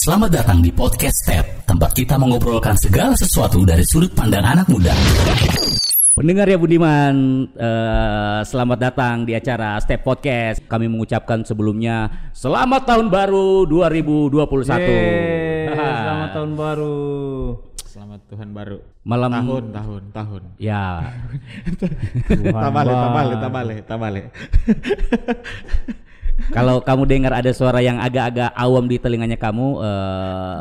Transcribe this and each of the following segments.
Selamat datang di Podcast Step, tempat kita mengobrolkan segala sesuatu dari sudut pandang anak muda. Pendengar ya Budiman, eh, selamat datang di acara Step Podcast. Kami mengucapkan sebelumnya selamat tahun baru 2021. Yeay, selamat tahun baru. Selamat Tuhan baru. Malam Tahun, tahun, tahun. ya Tabale, tabale, tabale, tabale. Kalau kamu dengar ada suara yang agak-agak awam di telinganya kamu, eh,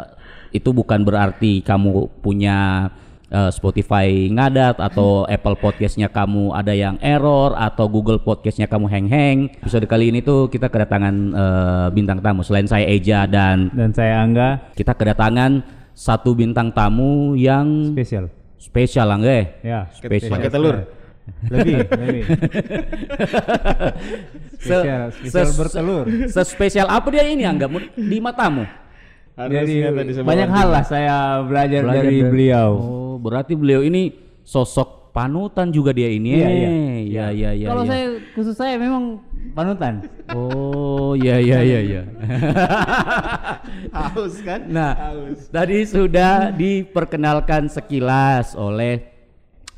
itu bukan berarti kamu punya eh, Spotify ngadat atau Apple Podcastnya kamu ada yang error atau Google Podcastnya kamu hang-hang. Episode kali ini tuh kita kedatangan eh, bintang tamu selain saya Eja dan Dan saya Angga, kita kedatangan satu bintang tamu yang spesial. spesial Angga. Ya, Spesial. Pakai telur. Lebih, lebih. Spesial, spesial ses- bertelur. Sespesial apa dia ini Angga Mun- di matamu? Jadi banyak hal lah saya belajar, Belajar dari dari- beliau. Oh, berarti beliau ini sosok panutan juga dia ini. Iya, iya. Iya, iya, iya. Kalau iya. saya khusus saya memang panutan. Oh, iya iya iya iya. Haus kan? Nah, Haus. tadi sudah diperkenalkan sekilas oleh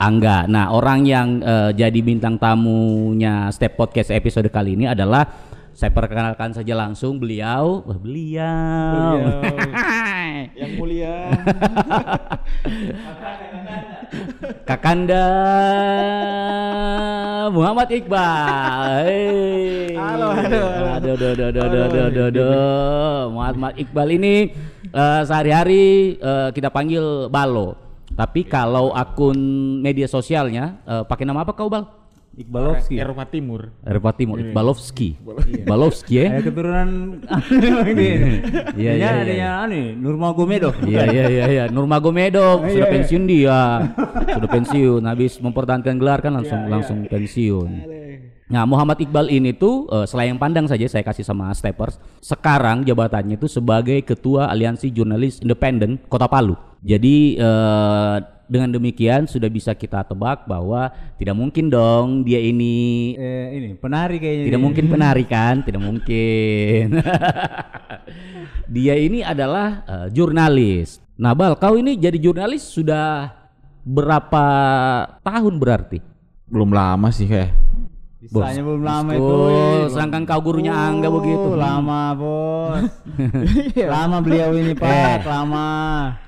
Angga. Nah, orang yang eh, jadi bintang tamunya Step Podcast episode kali ini adalah saya perkenalkan saja langsung beliau, Wah, beliau. Yang mulia. Kakanda Muhammad Iqbal. Hey. Halo, halo, halo. Aduh, aduh, aduh, aduh, aduh, aduh, aduh. Muhammad Iqbal ini eh, sehari-hari eh, kita panggil Balo. Tapi kalau akun media sosialnya eh, pakai nama apa kau Bal? Iqbalovski. Eropa Timur. Eropa Timur, Iqbalovski. Iqbalovski ya? Ada keturunan ini. Iya, iya, iya. Adanya anu Nurmagomedov. Iya iya iya iya Nurmagomedov Iya, sudah iya. pensiun dia. sudah pensiun habis mempertahankan gelar kan langsung Iya, langsung pensiun. Nah, Muhammad Iqbal ini tuh eh, selayang pandang saja saya kasih sama Steppers. Sekarang jabatannya itu sebagai Ketua Aliansi Jurnalis Independen Kota Palu. Jadi eh, dengan demikian sudah bisa kita tebak bahwa tidak mungkin dong dia ini Eh, ini penari kayaknya. tidak dia. mungkin penari kan? Tidak mungkin. Dia ini adalah eh, jurnalis. Nah, Bal, kau ini jadi jurnalis sudah berapa tahun berarti? Belum lama sih kayak. Bisanya belum lama itu. Oh, eh. sedangkan kau gurunya Angga Oh, begitu. Lama bos. lama beliau ini pak, lama.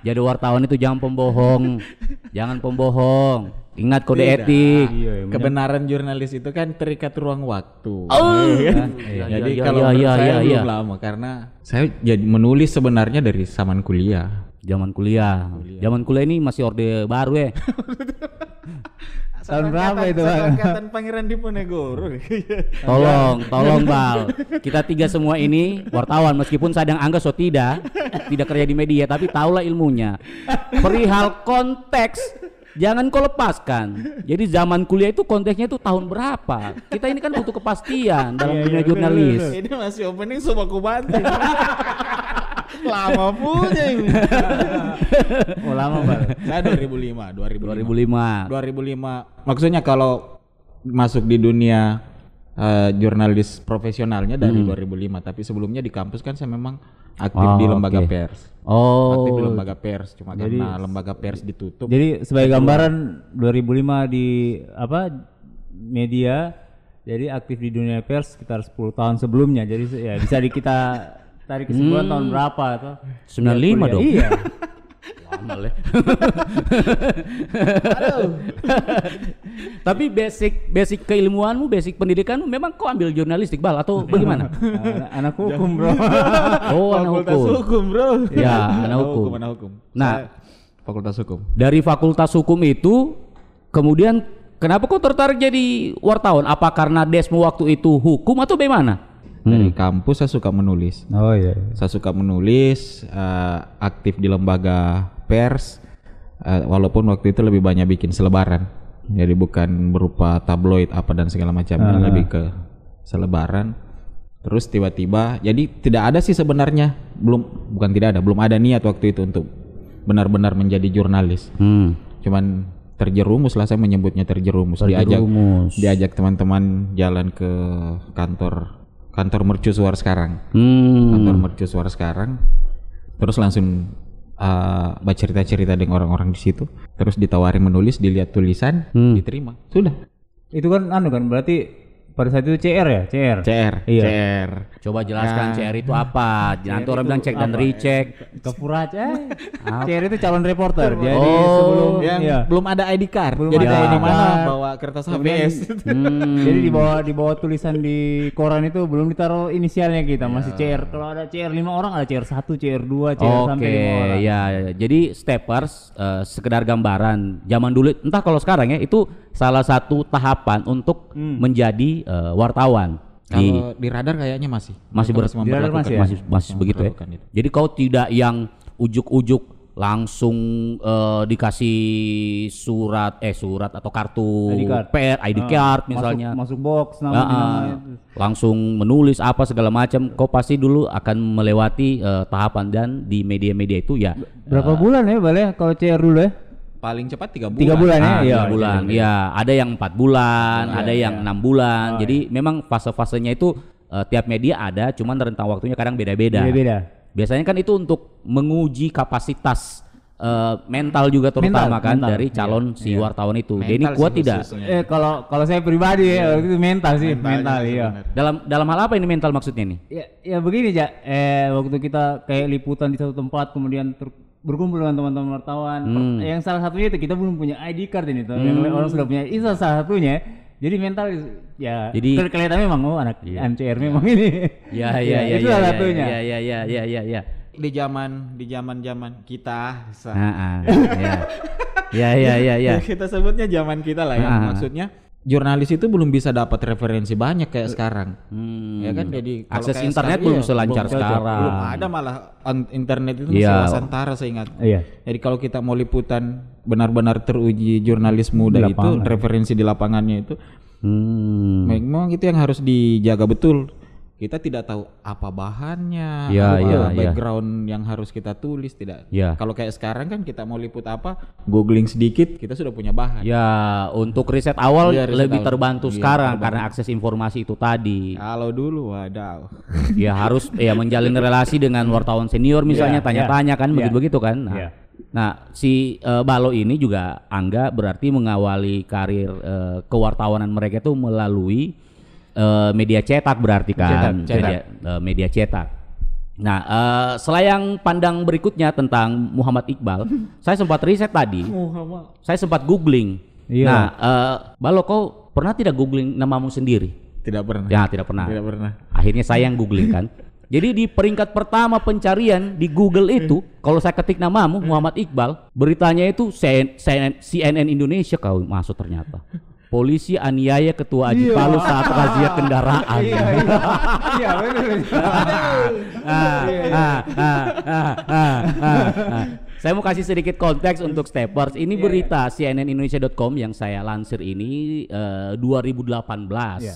Jadi wartawan itu jangan pembohong. jangan pembohong. Ingat kode Tidak. etik. Iya, iya, Kebenaran jurnalis itu kan terikat ruang waktu. Oh. Iya kan? Iya, Jadi iya, kalau iya, iya, saya iya, belum iya. lama karena saya jadi menulis sebenarnya dari zaman kuliah. Zaman kuliah. Zaman kuliah ini masih orde baru ya. Tahun berapa itu pak? Angkatan Pangeran Diponegoro. Tolong, tolong Bal. Kita tiga semua ini wartawan meskipun sadang Angga so tidak, tidak kerja di media tapi tahulah ilmunya. Perihal konteks jangan kau lepaskan. Jadi zaman kuliah itu konteksnya itu tahun berapa? Kita ini kan butuh kepastian dalam dunia jurnalis. Ini masih opening ku banting. Lama punya ini. Oh lama pak. Saya 2005, 2005. 2005. 2005. Maksudnya kalau masuk di dunia eh, jurnalis profesionalnya dari 2005, tapi sebelumnya di kampus kan saya memang aktif Oh, di lembaga oke. pers. Oh. Aktif di lembaga pers, cuma karena lembaga pers ditutup. Jadi sebagai gambaran 2005 di apa media jadi aktif di dunia pers sekitar 10 tahun sebelumnya. Jadi ya bisa di kita tarik kesimpulan tahun berapa atau 95 dong. Iya. Lama le. Tapi basic basic keilmuanmu, basic pendidikanmu memang kau ambil jurnalistik Bal atau bagaimana? anak, anak hukum, Bro. Oh, anak Fakultas hukum. hukum, Bro. Ya, anak hukum. anak hukum. Nah. Fakultas hukum. Dari fakultas hukum itu kemudian kenapa kau tertarik jadi wartawan? Apa karena desmu waktu itu hukum atau bagaimana? Dari kampus saya suka menulis. Oh iya. Saya suka menulis, eh, aktif di lembaga pers, eh, walaupun waktu itu lebih banyak bikin selebaran. Jadi bukan berupa tabloid apa dan segala macamnya, lebih ke selebaran. Terus tiba-tiba, jadi tidak ada sih sebenarnya, belum bukan tidak ada, belum ada niat waktu itu untuk benar-benar menjadi jurnalis. Hmm. Cuman terjerumus lah saya menyebutnya terjerumus, diajak Terjerumus. diajak teman-teman jalan ke kantor kantor mercusuar sekarang. Hmm. kantor mercusuar sekarang. Terus langsung uh, baca cerita-cerita dengan orang-orang di situ. Terus ditawari menulis dilihat tulisan Hmm. diterima. Sudah. Itu kan anu kan berarti pada saat itu CR ya, CR. CR Iya. CR Coba jelaskan CR itu apa? Nanti orang bilang cek dan recheck. Kepurac eh. CR itu calon reporter. Jadi Oh, sebelum yang iya. belum ada ID card Belum jadi ada ID mana card. bawa kertas HVS Hmm. Jadi di bawah di bawah tulisan di koran itu belum ditaruh inisialnya kita, masih CR. Kalau ada CR 5 orang ada CR 1, CR 2, CR Oke, sampai 5 orang. ya, ya. Jadi steppers eh, sekedar gambaran. Zaman dulu, entah kalau sekarang ya, itu salah satu tahapan untuk menjadi eh, wartawan. Di, kalau di radar kayaknya masih masih ber, di radar memperlakukan- masih ya? masih masih begitu ya. itu. Jadi kau tidak yang ujuk-ujuk langsung eh, dikasih surat eh surat atau kartu ID card. PR, ID Ah, card masuk- misalnya. Masuk, box nama Ah, ah. langsung menulis apa segala macam. Kau pasti dulu akan melewati eh, tahapan dan di media-media itu ya Berapa bulan ya Bal ya kalau CR dulu ya? Paling cepat tiga bulan Tiga bulan ya? Ah, Iya. tiga bulan. Iya, ada yang empat bulan, ada yang enam bulan. Jadi memang fase-fasenya itu eh, tiap media ada, cuman rentang waktunya kadang beda-beda. Beda-beda. Biasanya kan itu untuk menguji kapasitas eh, mental juga terutama Mental, kan mental. dari calon si wartawan itu. Mental Jadi sih kuat tidak? khususnya. Eh kalau kalau saya pribadi ya waktu itu mental sih, mental, iya. Dalam dalam hal apa ini mental maksudnya nih? Ya, ya begini ja, eh waktu kita kayak liputan di satu tempat kemudian ter- berkumpul dengan teman-teman wartawan. Hmm. Yang salah satunya itu kita belum punya ID card ini tuh. Yang orang sudah punya itu salah satunya. Jadi mental ya Jadi- ter- kelihatan memang oh anak MCR memang ini. Ya ya ya itu ya, salah ya, satunya. Ya ya ya ya ya ya. di zaman di zaman zaman kita Ah, ah, ya. Ya ya ya ya. kita sebutnya zaman kita lah ya Ah. maksudnya jurnalis itu belum bisa dapat referensi banyak kayak sekarang Hmm. ya kan jadi kalau Akses internet sekarang, belum iya, selancar belum- sekarang. belum ada malah internet itu masih Iya. wasantara saya ingat Iya. jadi kalau kita mau liputan benar-benar teruji jurnalis muda Di itu lapangan. referensi di lapangannya itu Hmm. memang itu yang harus dijaga betul kita tidak tahu apa bahannya, Ya, apa ya, ya. background yang harus kita tulis tidak. Ya. Kalau kayak sekarang kan kita mau liput apa, googling sedikit kita sudah punya bahan. Ya, untuk riset awal Iya, riset lebih awal. terbantu Iya, sekarang terbantu. karena akses informasi itu tadi. Kalau dulu wadaw. ya harus ya menjalin relasi dengan wartawan senior misalnya Iya, tanya-tanya kan iya. begitu-begitu kan. Nah, Iya. nah, si eh, Balo ini juga Angga berarti mengawali karir eh, kewartawanan mereka itu melalui eh, media cetak berarti kan. Cetak, cetak. Media, eh, media cetak. Nah, eh, selayang pandang berikutnya tentang Muhammad Iqbal, saya sempat riset tadi. Saya sempat googling. Iya. Nah, eh, Balo kau pernah tidak googling namamu sendiri? Tidak pernah. Ya, tidak pernah. Tidak pernah. Akhirnya saya yang googling kan. Jadi di peringkat pertama pencarian di Google itu, kalau saya ketik namamu Muhammad Iqbal, beritanya itu CNN, CNN, CNN Indonesia kau masuk ternyata. Polisi aniaya ketua Aji Palu saat razia kendaraan. Iya, iya. Iya, benar. Saya mau kasih sedikit konteks untuk steppers. Ini berita cnnindonesia.com yang saya lansir ini eh, 2018. Iya.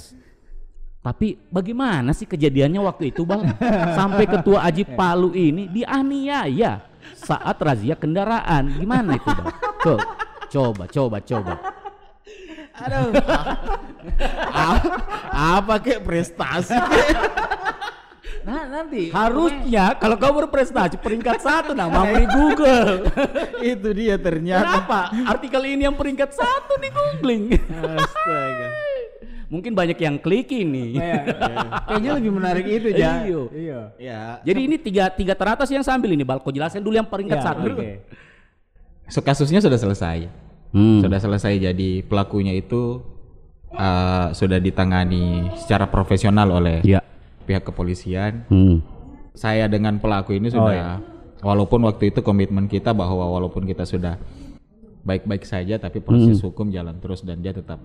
Tapi bagaimana sih kejadiannya waktu itu, Bang? Sampai ketua Aji Palu ini dianiaya saat razia kendaraan. Gimana itu, Bang? Coba, coba, coba, coba. Aduh. apa kek prestasi? Nah, nanti Harusnya kalau kau berprestasi peringkat satu namamu di Google. itu dia ternyata. Kenapa? Artikel ini yang peringkat satu di googling. Astaga. Mungkin banyak yang klik ini. Iya. Kayaknya lebih menarik itu, Ja. Iya. Iya. Ya. Jadi ini tiga tiga teratas yang sambil ini, Bal. Kau jelaskan dulu yang peringkat Ya, satu. oke. So, kasusnya sudah selesai. Hmm. Sudah selesai jadi pelakunya itu uh, sudah ditangani secara profesional oleh Ya. pihak kepolisian. Hmm. Saya dengan pelaku ini Oh, sudah walaupun waktu itu komitmen kita bahwa walaupun kita sudah baik-baik saja tapi proses Hmm. hukum jalan terus dan dia tetap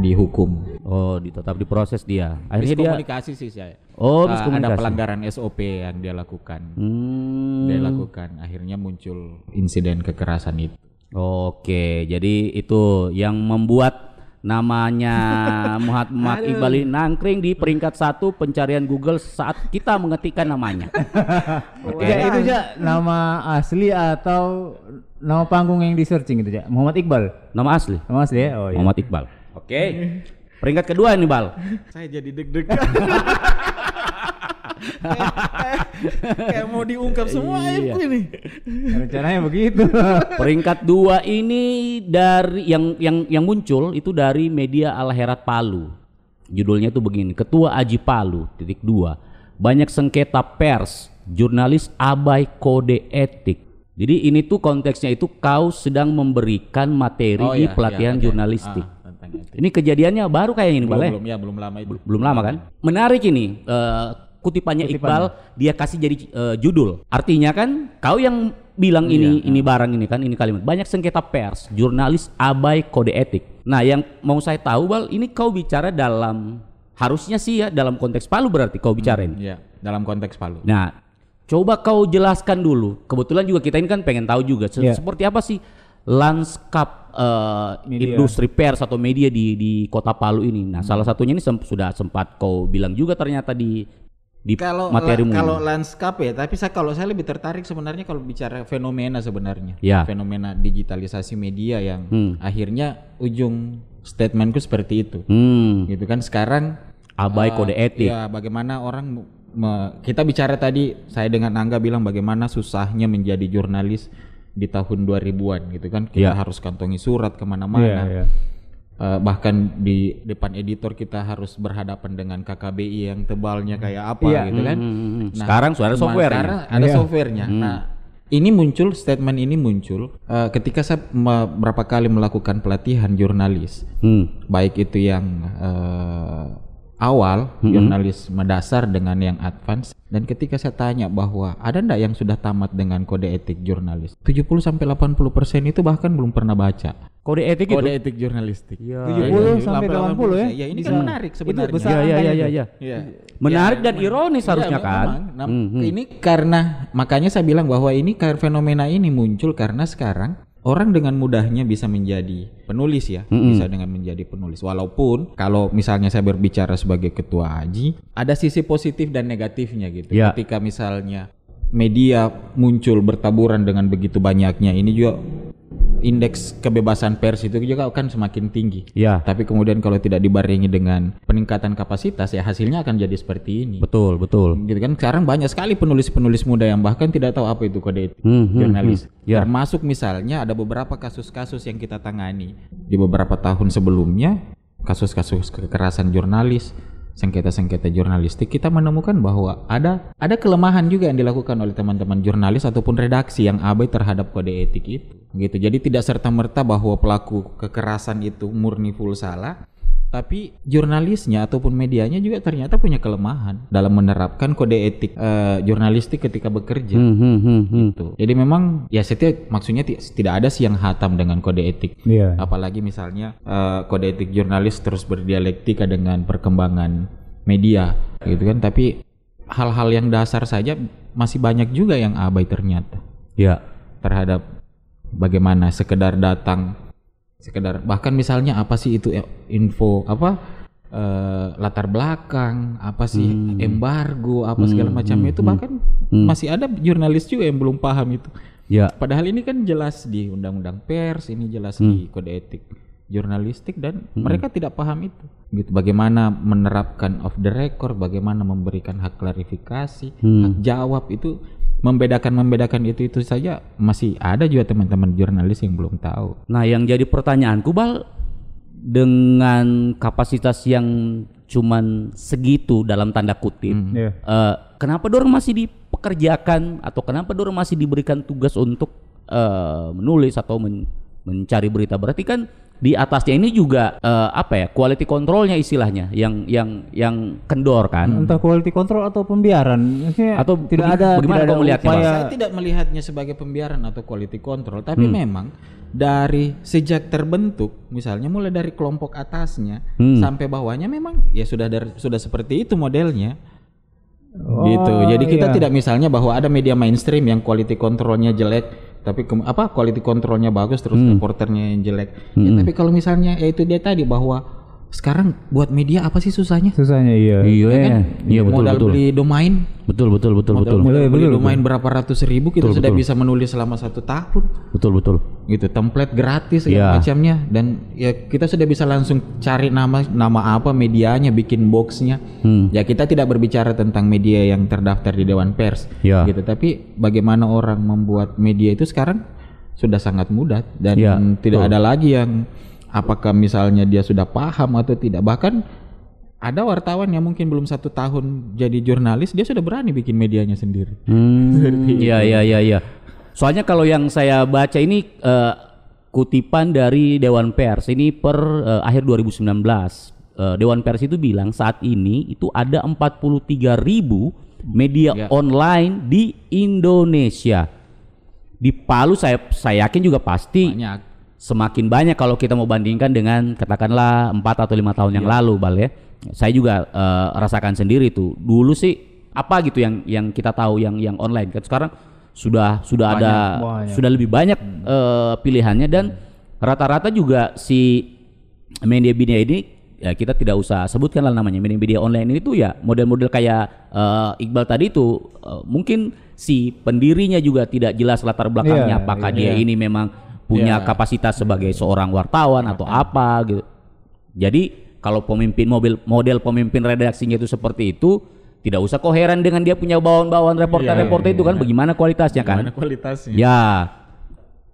dihukum. Oh, tetap diproses dia. Akhirnya dia Miskomunikasi sih saya. Oh, Uh, ada pelanggaran SOP yang dia lakukan. Hmm. Dia lakukan akhirnya muncul insiden kekerasan itu. Oke, jadi itu yang membuat namanya Muhammad Iqbal ini nangkring di peringkat satu pencarian Google saat kita mengetikkan namanya. Oke. Ja, itu Ja nama asli atau nama panggung yang di searching itu, Ja? Muhammad Iqbal. Nama asli Nama asli ya? Oh iya. Muhammad Iqbal. Oke. Peringkat kedua nih Bal. Saya jadi deg-degan. Kayak, kayak- kayak mau diungkap semua Iya. aibku ini. Rencananya begitu. Peringkat dua ini dari yang yang yang muncul itu dari media Al Herat Palu. Judulnya tuh begini, Ketua Aji Palu titik dua. Banyak sengketa pers, jurnalis abai kode etik. Jadi ini tuh konteksnya itu kau sedang memberikan materi Oh, di iya, pelatihan iya, jurnalistik. Ah. Ini kejadiannya baru kayak ini, Belum, Bal, ya? belum ya, belum lama itu. belum lama kan? Menarik ini eh, kutipannya Iqbal dia kasih jadi eh, judul. Artinya kan kau yang bilang ini ini barang ini kan ini kalimat banyak sengketa pers, jurnalis abai kode etik. Nah, yang mau saya tahu Bal, ini kau bicara dalam harusnya sih ya dalam konteks Palu berarti kau bicara ini. Iya, dalam konteks Palu. Nah, coba kau jelaskan dulu. Kebetulan juga kita ini kan pengen tahu juga se- Iya. seperti apa sih lanskap Media. industri pers atau media di di Kota Palu ini. Nah, salah satunya ini sem- sudah sempat kau bilang juga ternyata di di Kalau materimu. la- kalau landscape ya, tapi saya kalau saya lebih tertarik sebenarnya kalau bicara fenomena sebenarnya. Ya. Fenomena digitalisasi media yang Hmm. akhirnya ujung statementku seperti itu. hmm, Gitu kan sekarang abai eh, kode etik. Ya, bagaimana orang me- kita bicara tadi saya dengan Angga bilang bagaimana susahnya menjadi jurnalis di tahun 2000-an gitu kan. Kita Ya. harus kantongi surat ke mana-mana. Iya, iya. Eh, bahkan di depan editor kita harus berhadapan dengan KKBI yang tebalnya kayak apa Iya. gitu kan. Hmm, hmm, hmm. Sekarang sudah ada nah, software. Sekarang ada Iya. softwarenya. Nah, ini muncul statement ini muncul eh, ketika saya me- berapa kali melakukan pelatihan jurnalis, Hmm. baik itu yang eh, awal jurnalis mendasar dengan yang advance dan ketika saya tanya bahwa ada ndak yang sudah tamat dengan kode etik jurnalis 70 sampai 80 persen itu bahkan belum pernah baca Kode etik itu. kode etik jurnalistik. Iya. 70 sampai 80 ya? Ya ini kan menarik sebenarnya. besar Iya, iya, iya, itu. iya, iya. Iya. Menarik Ya, dan ironis Iya, harusnya memang. kan. Nah, Hmm, hmm. Ini karena makanya saya bilang bahwa ini karena fenomena ini muncul karena sekarang orang dengan mudahnya bisa menjadi penulis ya, bisa dengan menjadi penulis. Walaupun kalau misalnya saya berbicara sebagai ketua Aji, ada sisi positif dan negatifnya gitu. Ya. Ketika misalnya media muncul bertaburan dengan begitu banyaknya, ini juga indeks kebebasan pers itu juga akan semakin tinggi. Ya, Tapi kemudian kalau tidak dibarengi dengan peningkatan kapasitas ya hasilnya akan jadi seperti ini. betul, betul. Gitu kan sekarang banyak sekali penulis-penulis muda yang bahkan tidak tahu apa itu kode etik Hmm, hmm, jurnalis. hmm. Ya. Termasuk misalnya ada beberapa kasus-kasus yang kita tangani di beberapa tahun sebelumnya, kasus-kasus kekerasan jurnalis, sengketa-sengketa jurnalistik kita menemukan bahwa ada ada kelemahan juga yang dilakukan oleh teman-teman jurnalis ataupun redaksi yang abai terhadap kode etik itu. Gitu. Jadi tidak serta-merta bahwa pelaku kekerasan itu murni full salah, tapi jurnalisnya ataupun medianya juga ternyata punya kelemahan dalam menerapkan kode etik eh, jurnalistik ketika bekerja. Hmm, hmm, hmm, hmm. Gitu. Jadi memang ya setiap maksudnya ti- tidak ada sih yang hatam dengan kode etik. Iya. Apalagi misalnya eh, kode etik jurnalis terus berdialektika dengan perkembangan media gitu kan. Tapi hal-hal yang dasar saja masih banyak juga yang abai ternyata Ya. terhadap bagaimana sekedar datang sekedar bahkan misalnya apa sih itu eh, info apa eh, latar belakang apa sih embargo apa segala macamnya itu bahkan masih ada jurnalis juga yang belum paham itu. Ya. padahal ini kan jelas di undang-undang pers ini jelas di kode etik jurnalistik dan mereka tidak paham itu. Gitu bagaimana menerapkan off the record bagaimana memberikan hak klarifikasi hak jawab itu membedakan membedakan itu itu saja masih ada juga teman-teman jurnalis yang belum tahu Nah, yang jadi pertanyaanku Bal dengan kapasitas yang cuman segitu dalam tanda kutip. Iya. eh, kenapa dorong masih dipekerjakan atau kenapa dorong masih diberikan tugas untuk eh, menulis atau men- mencari berita? Berarti kan di atasnya ini juga eh, apa ya quality controlnya istilahnya yang yang yang kendor kan? Entah quality control atau pembiaran. Maksudnya Atau tidak ada bagaimana tidak kau melihatnya, upaya saya tidak melihatnya sebagai pembiaran atau quality control tapi Hmm. memang dari sejak terbentuk misalnya mulai dari kelompok atasnya Hmm. sampai bawahnya memang ya sudah dari, sudah seperti itu modelnya Oh, gitu. Jadi kita iya. tidak misalnya bahwa ada media mainstream yang quality controlnya jelek, tapi ke- apa quality controlnya bagus terus Hmm. reporternya yang jelek. Ya, tapi kalau misalnya ya itu dia tadi bahwa sekarang buat media apa sih susahnya? Susahnya iya. Iya, iya betul Modal betul. beli domain, Betul betul betul modal, betul. modal Betul, beli betul, domain berapa ratus ribu kita sudah bisa menulis selama satu tahun. Betul betul. Gitu template gratis segala Iya. macamnya. Dan ya kita sudah bisa langsung cari nama nama apa medianya bikin boxnya. Hmm. ya kita tidak berbicara tentang media yang terdaftar di Dewan Pers Ya. gitu. Tapi bagaimana orang membuat media itu sekarang sudah sangat mudah dan Ya, tidak ada lagi yang apakah misalnya dia sudah paham atau tidak. Bahkan ada wartawan yang mungkin belum satu tahun jadi jurnalis dia sudah berani bikin medianya sendiri. Hmm, iya iya iya iya. Soalnya kalau yang saya baca ini eh, kutipan dari Dewan Pers ini per eh, akhir 2019. Eh, Dewan Pers itu bilang saat ini itu ada 43 ribu media Ya. online di Indonesia. Di Palu saya saya yakin juga pasti banyak semakin banyak kalau kita mau bandingkan dengan katakanlah 4 atau lima tahun yang Iya. lalu bal ya saya juga eh, rasakan sendiri tuh dulu sih apa gitu yang yang kita tahu yang yang online kan sekarang sudah sudah ada banyak. sudah lebih banyak eh, pilihannya dan rata-rata juga si media-media ini ya kita tidak usah sebutkan lah namanya media-media online ini tuh ya model-model kayak eh, Iqbal tadi itu eh, mungkin si pendirinya juga tidak jelas latar belakangnya Iya, apakah iya. dia ini memang punya kapasitas sebagai seorang wartawan atau apa gitu. Jadi kalau pemimpin mobil model pemimpin redaksinya itu seperti itu tidak usah kok heran dengan dia punya bawaan-bawaan reporter-reporter itu kan bagaimana kualitasnya kan? Iya, Gimana kualitasnya Ya,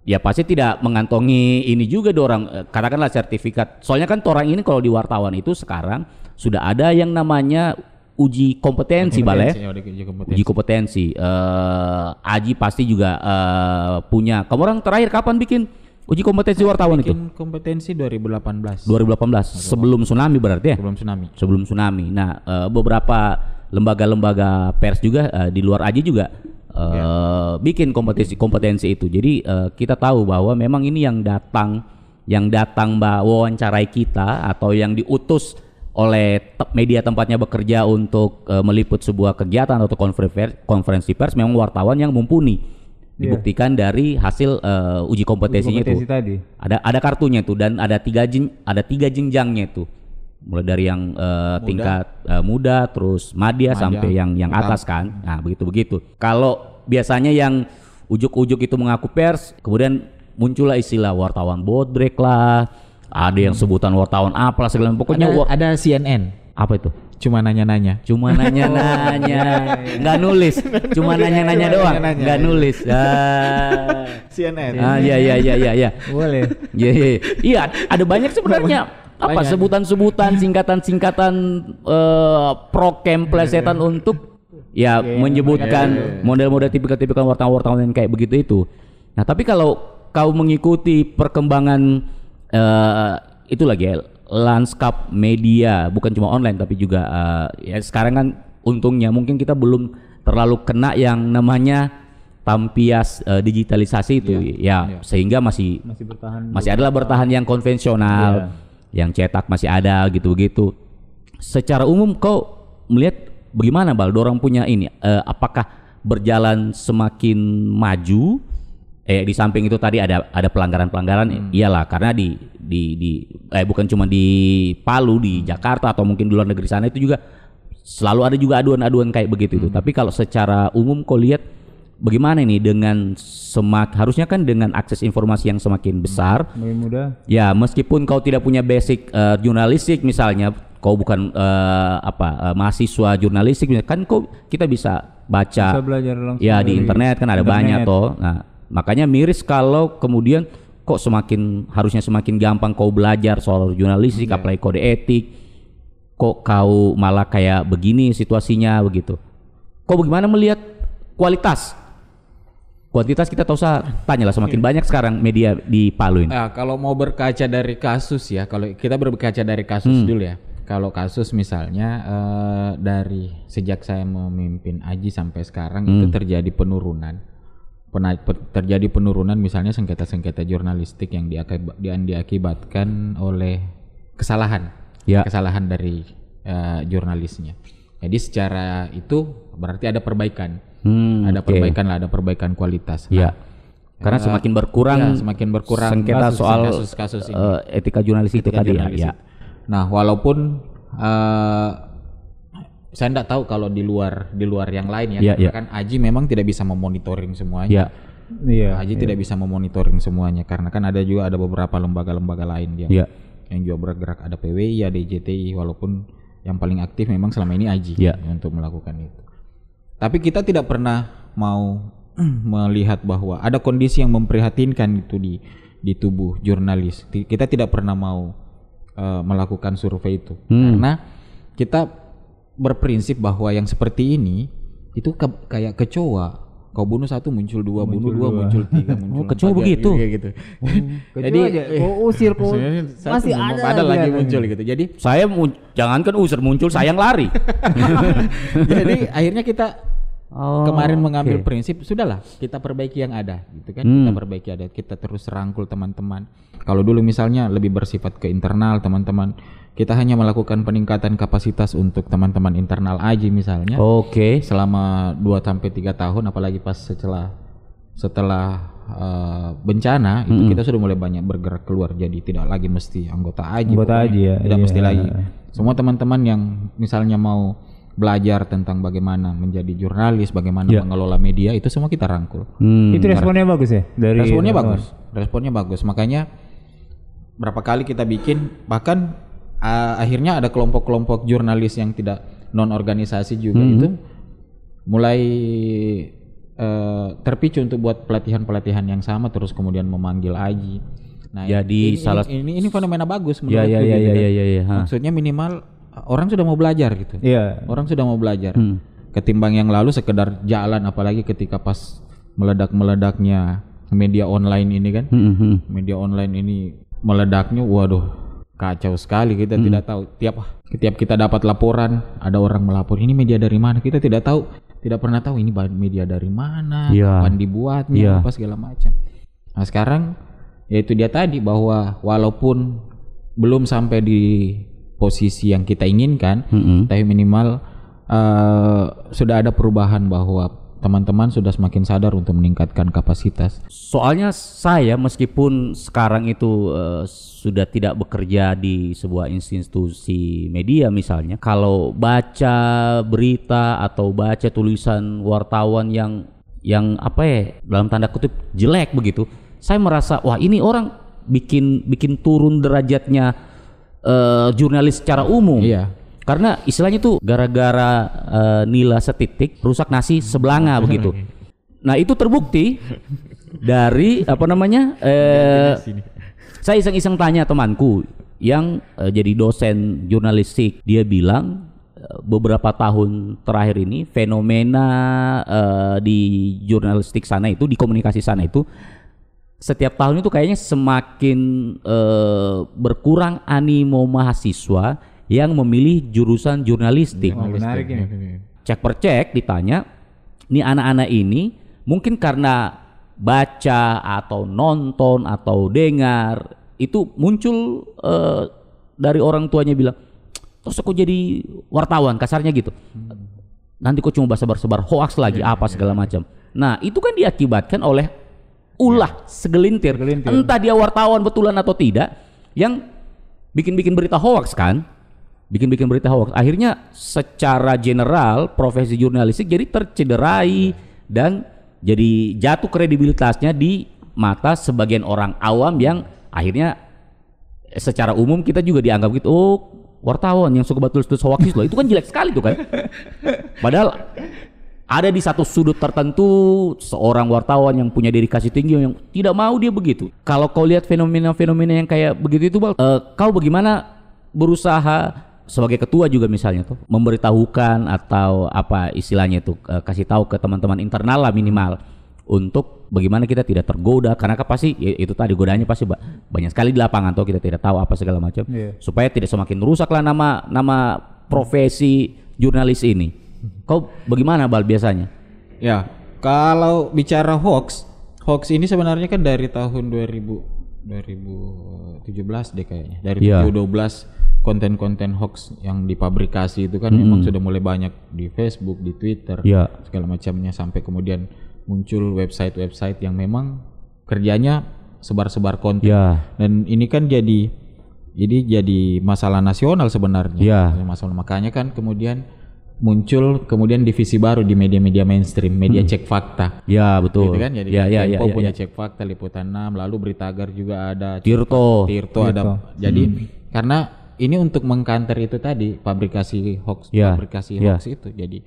ya pasti tidak mengantongi ini juga dorang eh, katakanlah sertifikat. Soalnya kan orang ini kalau di wartawan itu sekarang sudah ada yang namanya uji kompetensi, balai. Kompetensi, ya, udah uji kompetensi. Uji kompetensi. Eh, Aji pasti juga eh, punya. Kamu orang terakhir kapan bikin uji kompetensi wartawan itu? Bikin kompetensi 2018 2018 sebelum tsunami berarti ya? sebelum tsunami. sebelum tsunami. Nah, beberapa lembaga-lembaga pers juga eh, di luar aja juga eh, bikin kompetensi kompetensi itu. Jadi eh, kita tahu bahwa memang ini yang datang yang datang mbak wawancarai kita atau yang diutus oleh te- media tempatnya bekerja untuk eh, meliput sebuah kegiatan atau konferensi konferensi pers memang wartawan yang mumpuni. Dibuktikan dari hasil eh, uji kompetensinya Kompetensi itu. tadi. ada ada kartunya tuh dan ada tiga jen, ada tiga jenjangnya tuh mulai dari yang eh, tingkat eh, muda terus madya sampai yang yang atas kan. Nah begitu begitu kalau biasanya yang ujuk-ujuk itu mengaku pers kemudian muncullah istilah wartawan bodrek lah ada yang sebutan wartawan apalah segala pokoknya Ada, ada CNN. apa itu? Cuma nanya-nanya. cuma nanya-nanya. Nggak nulis. Cuma nanya-nanya doang. nggak nulis. Ah. CNN. ah iya iya iya iya iya. Boleh. Iya, iya, iya. Iya, ada banyak sebenarnya apa sebutan-sebutan singkatan-singkatan eh prokem plesetan untuk ya menyebutkan model-model tipikal-tipikal wartawan-wartawan yang kayak begitu itu. Nah, tapi kalau kau mengikuti perkembangan eh itu lagi ya, lanskap media bukan cuma online tapi juga eh, ya sekarang kan untungnya mungkin kita belum terlalu kena yang namanya tampias eh, digitalisasi itu ya sehingga masih Masih bertahan. masih adalah bertahan yang konvensional, yang cetak masih ada gitu-gitu. Secara umum kau melihat bagaimana bal, dorang punya ini, eh, apakah berjalan semakin maju? Eh di samping itu tadi ada ada pelanggaran-pelanggaran, iyalah karena di di di eh bukan cuma di Palu di Jakarta atau mungkin di luar negeri sana itu juga selalu ada juga aduan-aduan kayak begitu itu. Tapi kalau secara umum kau lihat bagaimana ini dengan semak harusnya kan dengan akses informasi yang semakin besar Lebih mudah. ya meskipun kau tidak punya basic eh, jurnalistik misalnya kau bukan eh, apa eh, mahasiswa jurnalistik kan kau kita bisa baca Bisa belajar langsung ya di internet kan ada internet. banyak toh nah makanya miris kalau kemudian kok semakin harusnya semakin gampang kau belajar soal jurnalistik Iya. apalagi kode etik kok kau malah kayak begini situasinya begitu kau bagaimana melihat kualitas kuantitas kita tahu usah tanya lah semakin Iya. banyak sekarang media di Palu ini Nah, kalau mau berkaca dari kasus ya, kalau kita berkaca dari kasus dulu ya. Kalau kasus misalnya eh, dari sejak saya memimpin Aji sampai sekarang itu terjadi penurunan. Pena- pe- terjadi penurunan misalnya sengketa-sengketa jurnalistik yang diakib- yang diakibatkan oleh kesalahan. Ya. Kesalahan dari eh, jurnalisnya. Jadi secara itu berarti ada perbaikan. Hmm, ada oke. perbaikan lah, ada perbaikan kualitas. Nah, Iya. Karena semakin berkurang ya, semakin berkurang sengketa kasus- soal kasus-kasus ini. eh, etika jurnalistik itu Etika tadi ya, jurnalistik. ya. Nah, walaupun eh, saya tidak tahu kalau di luar di luar yang lain ya, Iya, karena iya. kan Aji memang tidak bisa memonitoring semuanya. Ya. Iya. Aji tidak bisa memonitoring semuanya karena kan ada juga ada beberapa lembaga-lembaga lain yang Ya. yang juga bergerak ada PWI, ada JTI walaupun yang paling aktif memang selama ini Aji Ya. untuk melakukan itu. Tapi kita tidak pernah mau melihat bahwa ada kondisi yang memprihatinkan itu di di tubuh jurnalis. Kita tidak pernah mau eh, melakukan survei itu karena kita berprinsip bahwa yang seperti ini itu ke- kayak kecoa. Kau bunuh satu muncul dua, bunuh dua, muncul tiga, muncul Oh, kecoa begitu? kayak gitu. Jadi aja, kau usir kau masih ada, ada lagi dia. muncul gitu. Jadi Saya mun- jangankan usir muncul, sayang lari. jadi akhirnya kita Oh, kemarin mengambil oke. prinsip sudahlah kita perbaiki yang ada gitu kan Hmm. kita perbaiki ada kita terus rangkul teman-teman kalau dulu misalnya lebih bersifat ke internal teman-teman kita hanya melakukan peningkatan kapasitas untuk teman-teman internal aja misalnya. Oke. selama 2 sampai 3 tahun apalagi pas setelah setelah eh, bencana itu kita sudah mulai banyak bergerak keluar. Jadi tidak lagi mesti anggota aja Anggota pokoknya. aja ya, tidak iya. mesti lagi. Semua teman-teman yang misalnya mau belajar tentang bagaimana menjadi jurnalis bagaimana mengelola media itu semua kita rangkul. Hmm. Itu responnya bagus ya? Dari responnya bagus. Responnya bagus. Makanya berapa kali kita bikin bahkan ah, akhirnya ada kelompok-kelompok jurnalis yang tidak non organisasi juga itu mulai eh, terpicu untuk buat pelatihan-pelatihan yang sama terus kemudian memanggil Aji nah Jadi ini, salah- ini, ini fenomena bagus Ya ya menurutku ya gitu ya kan. ya ya. ya. ha. maksudnya minimal orang sudah mau belajar gitu Iya. orang sudah mau belajar Hmm. ketimbang yang lalu sekedar jalan apalagi ketika pas meledak-meledaknya media online ini kan Hmm, hmm, hmm. media online ini meledaknya waduh kacau sekali kita tidak tahu. Tiap tiap kita dapat laporan ada orang melapor ini media dari mana? Kita tidak tahu tidak pernah tahu ini media dari mana Iya. kapan dibuatnya Iya. apa segala macam. Nah sekarang yaitu dia tadi bahwa walaupun belum sampai di posisi yang kita inginkan Hmm, tapi minimal eh, sudah ada perubahan bahwa teman-teman sudah semakin sadar untuk meningkatkan kapasitas Soalnya saya meskipun sekarang itu eh, sudah tidak bekerja di sebuah institusi media misalnya, kalau baca berita atau baca tulisan wartawan yang yang apa ya dalam tanda kutip jelek begitu, saya merasa wah ini orang bikin bikin turun derajatnya eh, jurnalis secara umum. Iya. Karena istilahnya tuh gara-gara eh, nila setitik rusak nasi sebelanga begitu. Nah itu terbukti dari apa namanya? Eh, saya iseng-iseng tanya temanku yang eh, jadi dosen jurnalistik, dia bilang eh, beberapa tahun terakhir ini fenomena eh, di jurnalistik sana itu, di komunikasi sana itu setiap tahun itu kayaknya semakin eh, berkurang animo mahasiswa yang memilih jurusan jurnalistik. Oh, menarik ini. Cek per cek ditanya, nih anak-anak ini mungkin karena baca atau nonton atau dengar itu muncul eh, dari orang tuanya bilang, terus aku jadi wartawan kasarnya gitu. Nanti kok cuma sebar-sebar hoax lagi apa segala macam. Nah itu kan diakibatkan oleh ulah segelintir. entah dia wartawan betulan atau tidak, yang bikin-bikin berita hoax kan, bikin-bikin berita hoax. Akhirnya secara general profesi jurnalistik jadi tercederai dan jadi jatuh kredibilitasnya di mata sebagian orang awam yang akhirnya secara umum kita juga dianggap gitu oh wartawan yang suka betul-betul hoax loh itu kan jelek sekali tuh kan padahal ada di satu sudut tertentu seorang wartawan yang punya dedikasi tinggi yang tidak mau dia begitu. Kalau kau lihat fenomena-fenomena yang kayak begitu itu, Bal, eh, kau bagaimana berusaha sebagai ketua juga misalnya tuh memberitahukan atau apa istilahnya itu eh, kasih tahu ke teman-teman internal lah minimal untuk bagaimana kita tidak tergoda karena kan pasti ya itu tadi godanya pasti ba- banyak sekali di lapangan tuh kita tidak tahu apa segala macam Iya. supaya tidak semakin rusaklah nama nama profesi jurnalis ini. Kau bagaimana Bal biasanya? Ya, kalau bicara hoax, hoax ini sebenarnya kan dari tahun 2000 2017 deh kayaknya. Dari Iya. 2012 konten-konten hoax yang dipabrikasi itu kan memang sudah mulai banyak di Facebook, di Twitter, Iya. segala macamnya sampai kemudian muncul website-website yang memang kerjanya sebar-sebar konten. Ya. Dan ini kan jadi Jadi jadi masalah nasional sebenarnya. Iya. Masalah makanya kan kemudian muncul kemudian divisi baru di media-media mainstream, media cek fakta. Ya betul. Gitu kan jadi ya, ya, ya, Tempo ya, punya ya. cek fakta liputan 6 lalu Beritagar juga ada Tirto. Tirto ada jadi karena ini untuk mengkanter itu tadi fabrikasi hoax Ya, fabrikasi ya. hoax itu. Jadi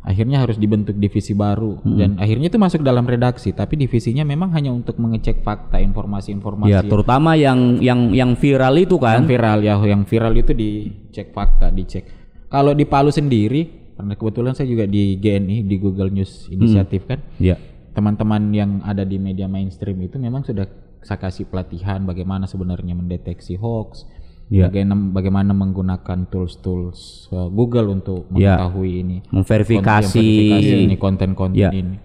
akhirnya harus dibentuk divisi baru. Dan akhirnya itu masuk dalam redaksi tapi divisinya memang hanya untuk mengecek fakta informasi-informasi. Ya, terutama yang yang yang viral itu yang kan. viral ya yang viral itu dicek fakta dicek. Kalau di Palu sendiri karena kebetulan saya juga di GNI di Google News Inisiatif kan? Ya. teman-teman yang ada di media mainstream itu memang sudah saya kasih pelatihan bagaimana sebenarnya mendeteksi hoax, Ya. bagaimana, bagaimana menggunakan tools-tools uh, Google untuk Ya. mengetahui ini, Memverifikasi. konten- ini konten-konten Ya. ini.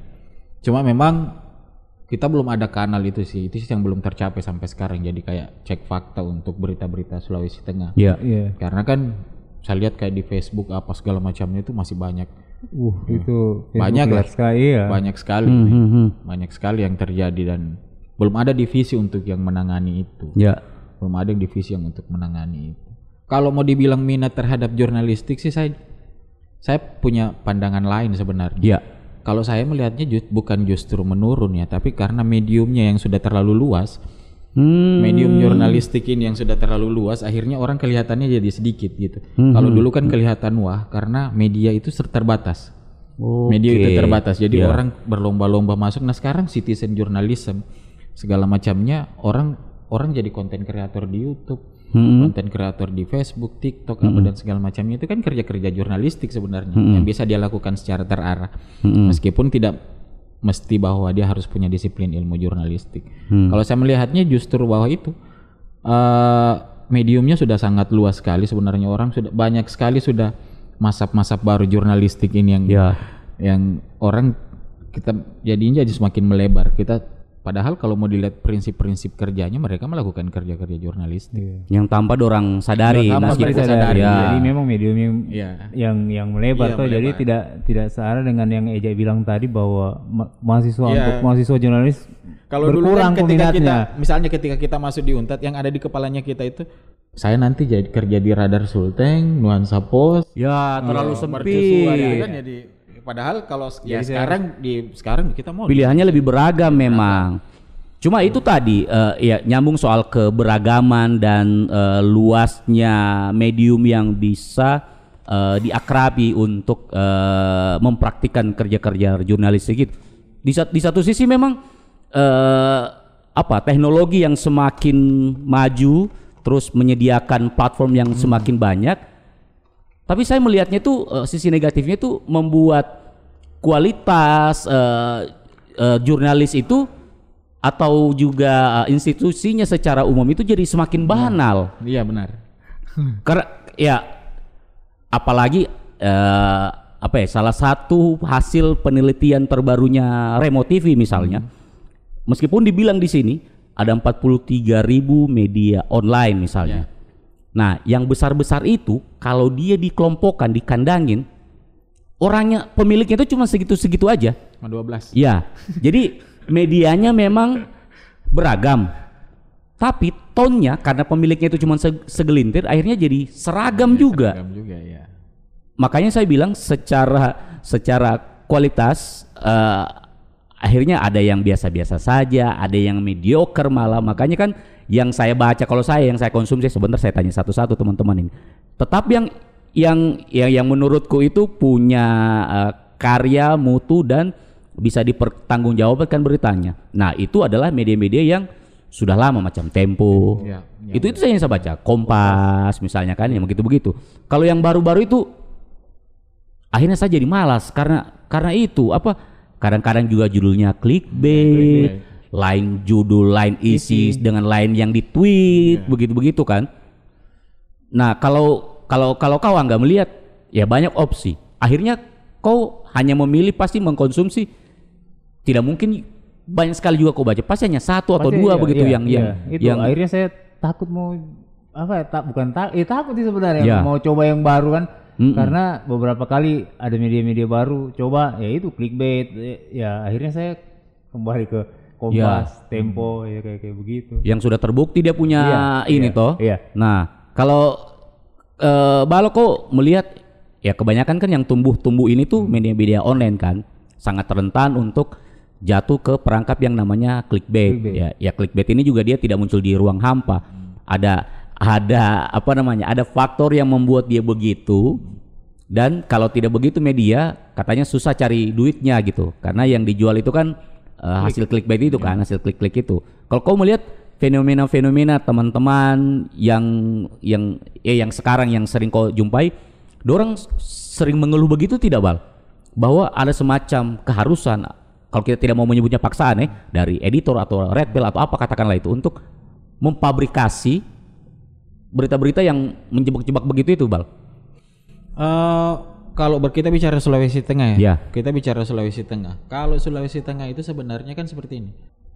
Cuma memang kita belum ada kanal itu sih, itu sih yang belum tercapai sampai sekarang. Jadi kayak cek fakta untuk berita-berita Sulawesi Tengah. Ya. Iya. Karena kan saya lihat kayak di Facebook apa segala macamnya itu masih banyak Uh, itu Facebook Banyak lah. sekali ya. banyak sekali Hmm, hmm, hmm. banyak sekali yang terjadi dan belum ada divisi untuk yang menangani itu Ya. Belum ada divisi yang untuk menangani itu. Kalau mau dibilang minat terhadap jurnalistik sih saya saya punya pandangan lain sebenarnya. Ya. kalau saya melihatnya just, bukan justru menurun ya tapi karena mediumnya yang sudah terlalu luas Hmm. medium jurnalistik ini yang sudah terlalu luas akhirnya orang kelihatannya jadi sedikit gitu. Kalau dulu kan kelihatan wah karena media itu terbatas. Media itu terbatas. Jadi orang berlomba-lomba masuk. Nah sekarang citizen journalism segala macamnya orang orang jadi konten kreator di YouTube konten kreator di Facebook TikTok apa dan segala macamnya. Itu kan kerja-kerja jurnalistik sebenarnya yang bisa dia lakukan secara terarah. Meskipun tidak mesti bahwa dia harus punya disiplin ilmu jurnalistik. Kalau saya melihatnya justru bahwa itu eh, mediumnya sudah sangat luas sekali sebenarnya. Orang sudah banyak sekali sudah masap-masap baru jurnalistik ini yang Ya. yang orang kita jadinya jadi semakin melebar. Kita padahal kalau mau dilihat prinsip-prinsip kerjanya mereka melakukan kerja-kerja jurnalistik Yang tanpa dorang sadari. Yang tanpa meskipun- sadari, Ya. Jadi memang medium yang Iya. yang yang melebar Iya, tuh jadi tidak tidak searah dengan yang Eja bilang tadi bahwa ma- mahasiswa Iya. untuk mahasiswa jurnalis Kalau dulu berkurang kan ketika kita, misalnya ketika kita masuk di Untat, yang ada di kepalanya kita itu, saya nanti jadi kerja di Radar Sulteng, Nuansa Pos, Ya, terlalu Mercusuar, ya sempit. kan jadi. Padahal kalau ya sekarang di sekarang kita mau Pilihannya lebih beragam memang. Cuma itu tadi eh, ya nyambung soal keberagaman dan eh, luasnya medium yang bisa eh, diakrabi untuk eh, mempraktikkan kerja-kerja jurnalistik itu. Di, di satu sisi memang eh, apa teknologi yang semakin maju terus menyediakan platform yang semakin banyak tapi saya melihatnya itu eh, sisi negatifnya itu membuat kualitas eh, eh, jurnalis itu atau juga eh, institusinya secara umum itu jadi semakin banal. Iya benar. Karena ya apalagi eh, apa ya salah satu hasil penelitian terbarunya Remo TV misalnya. Meskipun dibilang di sini ada 43 ribu media online misalnya. Nah, yang besar-besar itu kalau dia dikelompokkan, dikandangin, orangnya pemiliknya itu cuma segitu-segitu aja. Cuma 12. Ya, jadi medianya memang beragam. Tapi tonnya karena pemiliknya itu cuma se- segelintir, akhirnya jadi seragam juga. Seragam juga ya. Makanya saya bilang secara secara kualitas eh, akhirnya ada yang biasa-biasa saja, ada yang mediocre malah. Makanya kan yang saya baca kalau saya yang saya konsumsi sebentar saya tanya satu-satu teman-teman ini. Tetap yang yang yang, yang menurutku itu punya eh, karya, mutu dan bisa dipertanggungjawabkan beritanya. Nah, itu adalah media-media yang sudah lama macam Tempo. Ya, itu itu saya yang saya baca. Kompas misalnya kan yang begitu-begitu. Kalau yang baru-baru itu akhirnya saya jadi malas karena karena itu apa kadang-kadang juga judulnya clickbait, lain judul, lain isi dengan lain yang di tweet begitu-begitu kan. Nah, kalau kalau kalau kau nggak melihat ya banyak opsi. Akhirnya kau hanya memilih pasti mengkonsumsi tidak mungkin banyak sekali juga kau baca pasti hanya satu atau dua iya, begitu iya, yang iya. yang itu yang akhirnya saya takut mau apa ya tak bukan tak eh takut sih sebenarnya Iya. mau coba yang baru kan Mm-mm. karena beberapa kali ada media-media baru coba ya itu clickbait ya akhirnya saya kembali ke Kompas, Tempo ya kayak kayak begitu. Yang sudah terbukti dia punya Iya, ini iya, toh. iya. Nah, kalau eh kok melihat ya kebanyakan kan yang tumbuh-tumbuh ini tuh media-media online kan sangat rentan untuk jatuh ke perangkap yang namanya clickbait. Clickbait. Ya, ya clickbait ini juga dia tidak muncul di ruang hampa. Ada ada apa namanya? Ada faktor yang membuat dia begitu. Dan kalau tidak begitu media katanya susah cari duitnya gitu. Karena yang dijual itu kan eh, hasil clickbait itu kan, hasil klik-klik itu. Kalau kau melihat fenomena-fenomena teman-teman yang yang ya yang sekarang yang sering kau jumpai, dorang sering mengeluh begitu tidak bal? Bahwa ada semacam keharusan kalau kita tidak mau menyebutnya paksaan ya dari editor atau red pill atau apa katakanlah itu untuk memfabrikasi berita-berita yang menjebak-jebak begitu itu bal. Eh, kalau ber- kita bicara Sulawesi Tengah ya, Ya. kita bicara Sulawesi Tengah. Kalau Sulawesi Tengah itu sebenarnya kan seperti ini.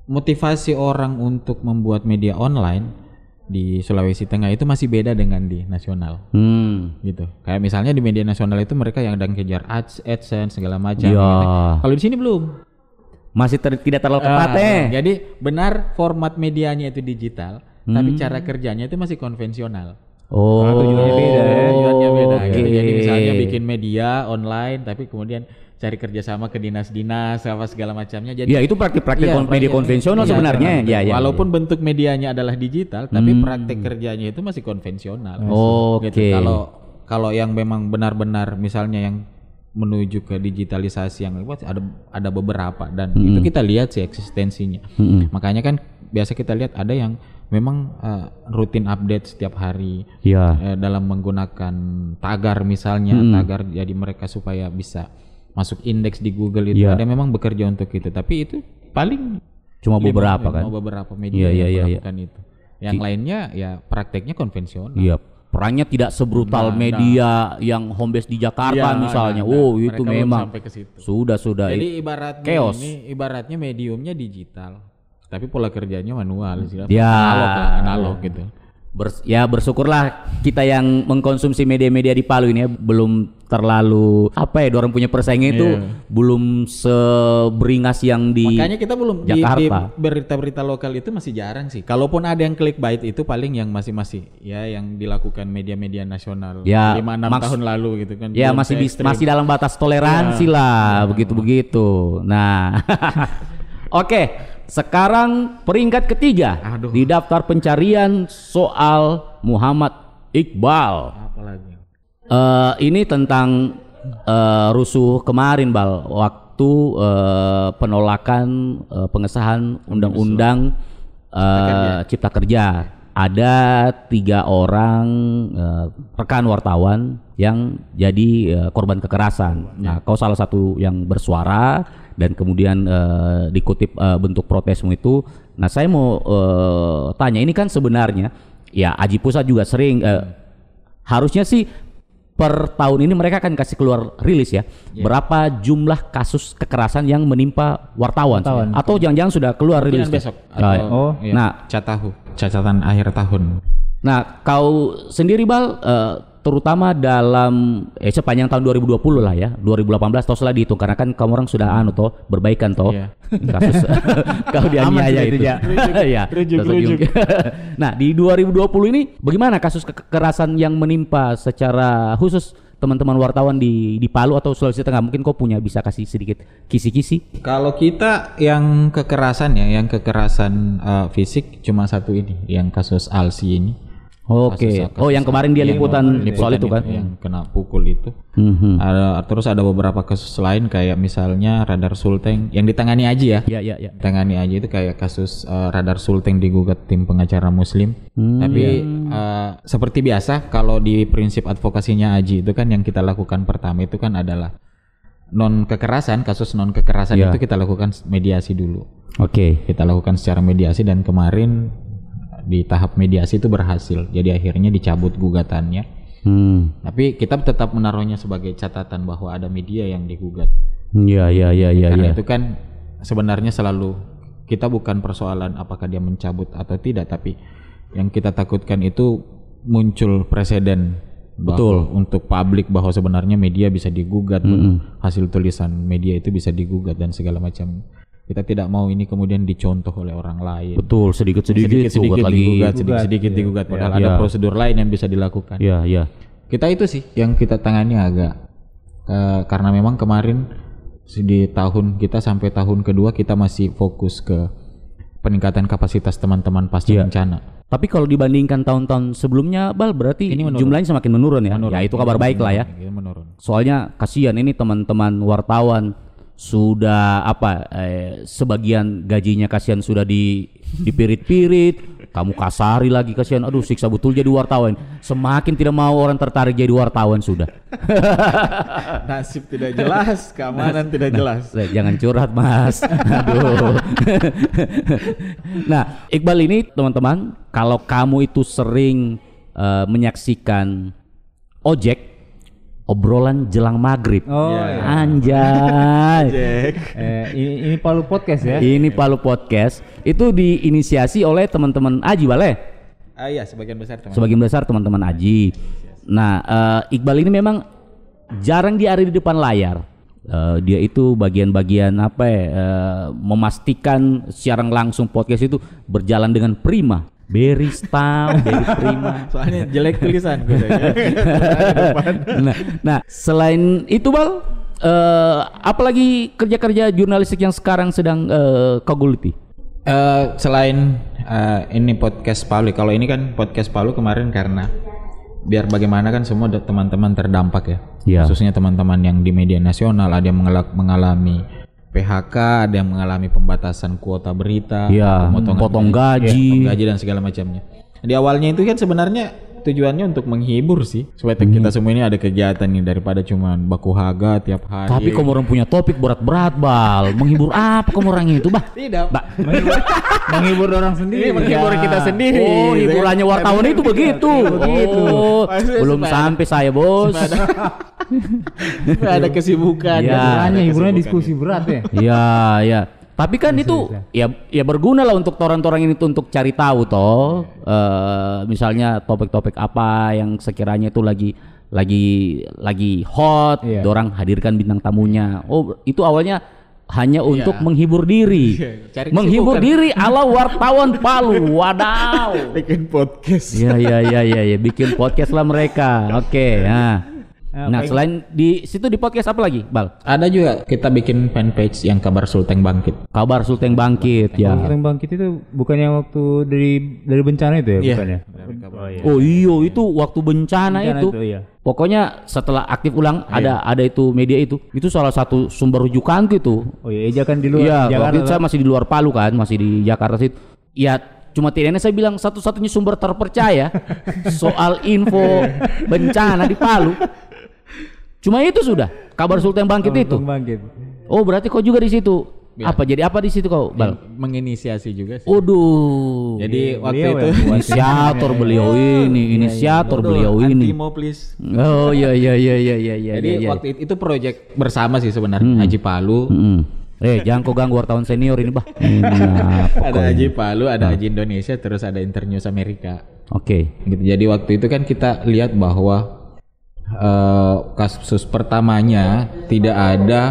Motivasi orang untuk membuat media online di Sulawesi Tengah itu masih beda dengan di nasional Hmm. gitu. Kayak misalnya di media nasional itu mereka yang sedang kejar ads, AdSense segala macam. Ya. gitu. Kalau di sini belum. Masih ter- tidak terlalu tepat Ah, eh. Jadi benar format medianya itu digital, tapi Hmm. cara kerjanya itu masih konvensional. Oh, tujuannya beda ya. Tujuannya beda gitu. oke. Jadi misalnya bikin media online tapi kemudian cari kerjasama ke dinas-dinas apa segala macamnya. Jadi Ya itu praktik-praktik kon- media praktik- konvensional iya, sebenarnya. Ya, ya. Walaupun bentuk medianya adalah digital, tapi Hmm. praktek kerjanya itu masih konvensional. Oke. Gitu. Kalau kalau yang memang benar-benar misalnya yang menuju ke digitalisasi yang hebat, ada ada beberapa dan Hmm. itu kita lihat sih eksistensinya. Makanya kan biasa kita lihat ada yang memang eh, rutin update setiap hari Ya. eh, dalam menggunakan tagar misalnya Hmm. tagar jadi mereka supaya bisa masuk indeks di Google itu Iya. ada memang bekerja untuk itu tapi itu paling Cuma lima- beberapa kan. lima beberapa Iya, media iya, yang iya, iya. melakukan itu yang lainnya ya prakteknya konvensional Iya, perannya tidak sebrutal media yang home base di Jakarta Iya, misalnya. nah, nah. oh, itu Mereka memang sampai ke situ. sudah sudah. jadi ibaratnya chaos. ini ibaratnya mediumnya digital tapi pola kerjanya manual sih Ya. analog lah, analog gitu Bers- ya bersyukurlah kita yang mengkonsumsi media-media di Palu ini ya, belum terlalu apa ya, orang punya persaingan itu belum seberingas yang di Makanya kita belum di, di Jakarta. berita-berita lokal itu masih jarang sih. Kalaupun ada yang clickbait itu paling yang masih masih ya yang dilakukan media-media nasional Ya, 5 6 maks- tahun lalu gitu kan. Ya masih se-ekstrim. masih dalam batas toleransi lah begitu-begitu. Nah, oke. Sekarang peringkat ketiga Aduh. di daftar pencarian soal Muhammad Iqbal. apalagi. Eh ini tentang eh, rusuh kemarin bal waktu eh, penolakan eh, pengesahan undang-undang eh, Cipta Kerja. Ada tiga orang eh, rekan wartawan yang jadi eh, korban kekerasan. Nah, kau salah satu yang bersuara dan kemudian eh, dikutip eh, bentuk protesmu itu. Nah, saya mau eh, tanya ini kan sebenarnya ya Aji Pusat juga sering eh, harusnya sih per tahun ini mereka akan kasih keluar rilis ya berapa jumlah kasus kekerasan yang menimpa wartawan, Wartawan. atau jangan-jangan sudah keluar rilis besok atau Oh. iya, Nah. catahu, catatan akhir tahun. nah kau sendiri bal eh, terutama dalam eh, sepanjang tahun 2020 lah ya 2018 toh setelah dihitung karena kan kamu orang sudah anu toh berbaikan toh Iya. kasus kau dianiaya itu, itu ya Rujuk, tersenyum. rujuk. nah di 2020 ini bagaimana kasus ke- kekerasan yang menimpa secara khusus teman-teman wartawan di di Palu atau Sulawesi Tengah mungkin kau punya bisa kasih sedikit kisi-kisi Kalau kita yang kekerasan ya, yang kekerasan eh, fisik cuma satu ini, yang kasus Alsi ini. Oke Kasus- oh yang kemarin dia Yang liputan soal itu kan yang kena pukul itu. Mhm. Ada terus ada beberapa kasus lain kayak misalnya radar sulteng yang ditangani Aji ya. ya ya ya Ditangani Aji itu kayak kasus eh, radar sulteng digugat tim pengacara muslim. Hmm. Tapi eh, seperti biasa kalau di prinsip advokasinya Aji itu kan yang kita lakukan pertama itu kan adalah non kekerasan, kasus non kekerasan Ya. itu kita lakukan mediasi dulu. oke Kita lakukan secara mediasi dan kemarin di tahap mediasi itu berhasil. Jadi akhirnya dicabut gugatannya. hmm Tapi kita tetap menaruhnya sebagai catatan bahwa ada media yang digugat. ya ya ya ya Karena ya itu kan sebenarnya selalu kita bukan persoalan apakah dia mencabut atau tidak, tapi yang kita takutkan itu muncul presiden Betul. untuk publik bahwa sebenarnya media bisa digugat, hasil tulisan media itu bisa digugat dan segala macam. Kita tidak mau ini kemudian dicontoh oleh orang lain. Betul, sedikit-sedikit sedikit-sedikit gugat lagi. digugat, sedikit-sedikit digugat. Padahal ada Iya. prosedur lain yang bisa dilakukan. Ya, ya. Kita itu sih yang kita tangani agak eh, karena memang kemarin di tahun kita sampai tahun kedua kita masih fokus ke peningkatan kapasitas teman-teman pasca Iya. bencana. Tapi kalau dibandingkan tahun-tahun sebelumnya, Bal berarti jumlahnya semakin menurun ya. Ya itu kabar baik lah ya. Ini menurun. Soalnya kasihan ini teman-teman wartawan sudah apa eh, sebagian gajinya kasihan sudah di dipirit-pirit, kamu kasari lagi kasihan. Aduh siksa betul jadi wartawan. Semakin tidak mau orang tertarik jadi wartawan sudah. Nasib tidak jelas, keamanan tidak jelas. Eh, Jangan curhat mas. Aduh. nah Iqbal ini teman-teman, kalau kamu itu sering eh, menyaksikan ojek, obrolan jelang maghrib. Oh, Iya. iya. Anjay. Eh, ini, ini Palu Podcast ya. Ini Palu Podcast itu diinisiasi oleh teman-teman Aji Bale. Ah iya, sebagian besar teman. Sebagian besar teman-teman Aji. Nah, eh, Iqbal ini memang jarang dia ada di depan layar. Eh, dia itu bagian-bagian apa ya, eh, memastikan secara langsung podcast itu berjalan dengan prima. Style, very prima. Soalnya jelek tulisan gue. nah, nah, selain itu bal, eh, apalagi kerja-kerja jurnalistik yang sekarang sedang eh, kau geluti? Eh, selain eh, ini podcast Palu, kalau ini kan podcast Palu kemarin karena biar bagaimana kan semua teman-teman terdampak ya. Iya. Khususnya teman-teman yang di media nasional ada yang mengala- mengalami PHK, ada yang mengalami pembatasan kuota berita, pemotongan potong gaji. potong gaji dan segala macamnya. Di awalnya itu kan sebenarnya tujuannya untuk menghibur sih supaya kita semua ini ada kegiatan nih daripada cuman baku haga tiap hari. Tapi kamu orang punya topik berat-berat bal, menghibur apa kamu orang itu bah? tidak. Ba- menghibur, menghibur orang sendiri. Ini menghibur Ya. kita sendiri. Oh, hiburannya wartawan itu begitu. Begitu. Oh, belum supaya- sampai saya bos. Ada kesibukan. Ya. Hiburannya hiburannya kesibukan. diskusi berat ya. Iya, ya. Tapi kan itu ya ya berguna lah untuk orang-orang ini tuh untuk cari tahu toh. Eh, misalnya topik-topik apa yang sekiranya itu lagi lagi lagi hot, Iya. dorang hadirkan bintang tamunya. Oh, itu awalnya hanya untuk menghibur diri. Iya, cari menghibur diri ala wartawan Palu. Wadaw. bikin podcast. Iya iya iya iya ya. bikin podcast lah mereka. Oke, nah. Ah, Nah, selain di situ di podcast apa lagi, Bal? Ada juga kita bikin fanpage yang kabar Sulteng Bangkit. Kabar Sulteng Bangkit ya. Yang bangkit itu bukannya waktu dari dari bencana itu ya Iya. bukannya? Oh iya itu waktu bencana, Bencana itu. itu, iya. Pokoknya setelah aktif ulang ada ada itu media itu. Itu salah satu sumber rujukan gitu. Oh iya, Eja kan di luar Iya, Jakarta. waktu itu saya masih di luar Palu kan, masih di Jakarta situ. Ya cuma tidaknya saya bilang satu-satunya sumber terpercaya soal info bencana di Palu. Cuma itu sudah kabar Sultan Bangkit itu. Bang Bangkit. Oh berarti kau juga di situ. Iya. Apa jadi apa di situ kau, Bal? Menginisiasi juga sih. Waduh. Jadi waktu beliau itu inisiator beliau ini, inisiator beliau ini. Antimo please. Oh iya iya iya iya iya iya. Jadi iya. waktu itu, itu project bersama sih sebenarnya Haji Palu. Mm. Eh jangan kau ganggu wartawan senior ini bah. Ini apa Ada Haji? Palu, ada Haji Indonesia, terus ada Internews Amerika. Oke. Gitu. Jadi waktu itu kan kita lihat bahwa eh, kasus pertamanya tidak ada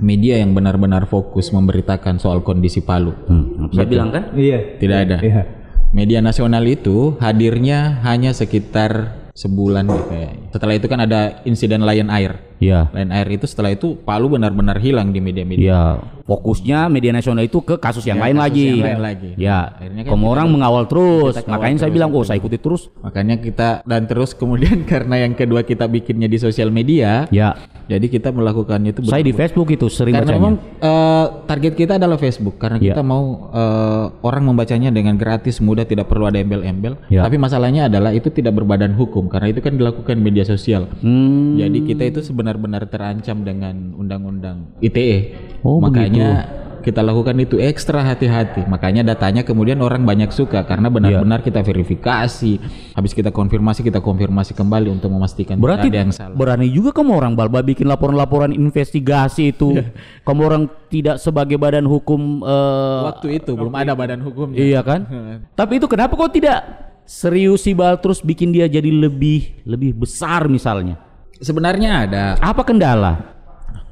media yang benar-benar fokus memberitakan soal kondisi Palu. Hmm, Saya bilang kan? Iya. Tidak ada. Iya. Media nasional itu hadirnya hanya sekitar sebulan deh kayaknya. Setelah itu kan ada insiden Lion Air. Iya. Lion Air itu setelah itu Palu benar-benar hilang di media-media. Iya. Fokusnya media nasional itu ke kasus yang lain kasus lagi. yang lain lagi. Ya. Akhirnya kan orang mengawal terus. kita Makanya saya terus, bilang, oh saya ikuti terus. Makanya kita dan terus kemudian karena yang kedua kita bikinnya di sosial media, Ya. jadi kita melakukannya itu Saya di Facebook itu sering karena bacanya. memang eh, target kita adalah Facebook karena Ya. kita mau eh, orang membacanya dengan gratis mudah tidak perlu ada embel-embel. Ya. Tapi masalahnya adalah itu tidak berbadan hukum karena itu kan dilakukan media sosial. Hmm. Jadi kita itu sebenar-benar terancam dengan undang-undang ITE. Oh, Makanya kita lakukan itu ekstra hati-hati. Makanya datanya kemudian orang banyak suka karena benar-benar kita verifikasi. Habis kita konfirmasi, kita konfirmasi kembali untuk memastikan Berarti tidak ada yang salah. berani juga kamu orang balba bikin laporan-laporan investigasi itu. Iya. kamu orang tidak sebagai badan hukum eh, Waktu itu belum ada badan hukumnya. Iya kan? Tapi itu kenapa kok tidak serius sih Bal terus bikin dia jadi lebih lebih besar misalnya? Sebenarnya ada. Apa kendala?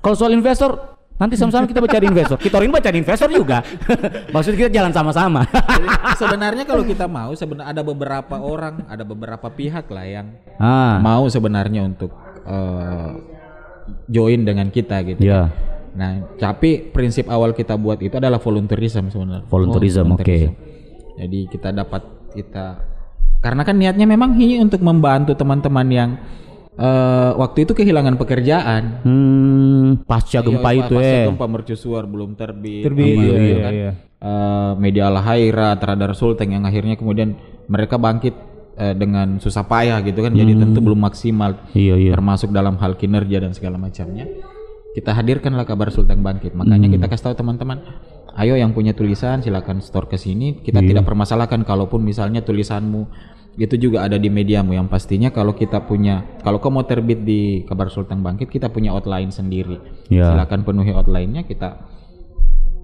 Kalau soal investor Nanti sama-sama kita cari investor. Kita orang cari investor juga. Maksud kita jalan sama-sama. Sebenarnya kalau kita mau sebenarnya ada beberapa orang, ada beberapa pihak lah yang ah, mau sebenarnya untuk eh, join dengan kita gitu. ya. Nah, tapi prinsip awal kita buat itu adalah volunteerism sebenarnya. Volunteerism, Oh, oke. Jadi kita dapat kita karena kan niatnya memang ini untuk membantu teman-teman yang eh, waktu itu kehilangan pekerjaan. Hmm, pasca gempa Iya, itu pasca eh. gempa mercusuar belum terbit. Terbit, iya, iya, kan. iya. Eh, media Al Haira, Radar Sultan yang akhirnya kemudian mereka bangkit eh, dengan susah payah gitu kan. Jadi tentu belum maksimal Iya, iya. termasuk dalam hal kinerja dan segala macamnya. Kita hadirkanlah kabar Sultan bangkit. Makanya Hmm. kita kasih tahu teman-teman, ayo yang punya tulisan silakan store ke sini. Kita Iya. tidak permasalahkan kalaupun misalnya tulisanmu itu juga ada di mediamu yang pastinya kalau kita punya kalau kau mau terbit di kabar Sultan bangkit kita punya outline sendiri. Ya. Silakan penuhi outline-nya kita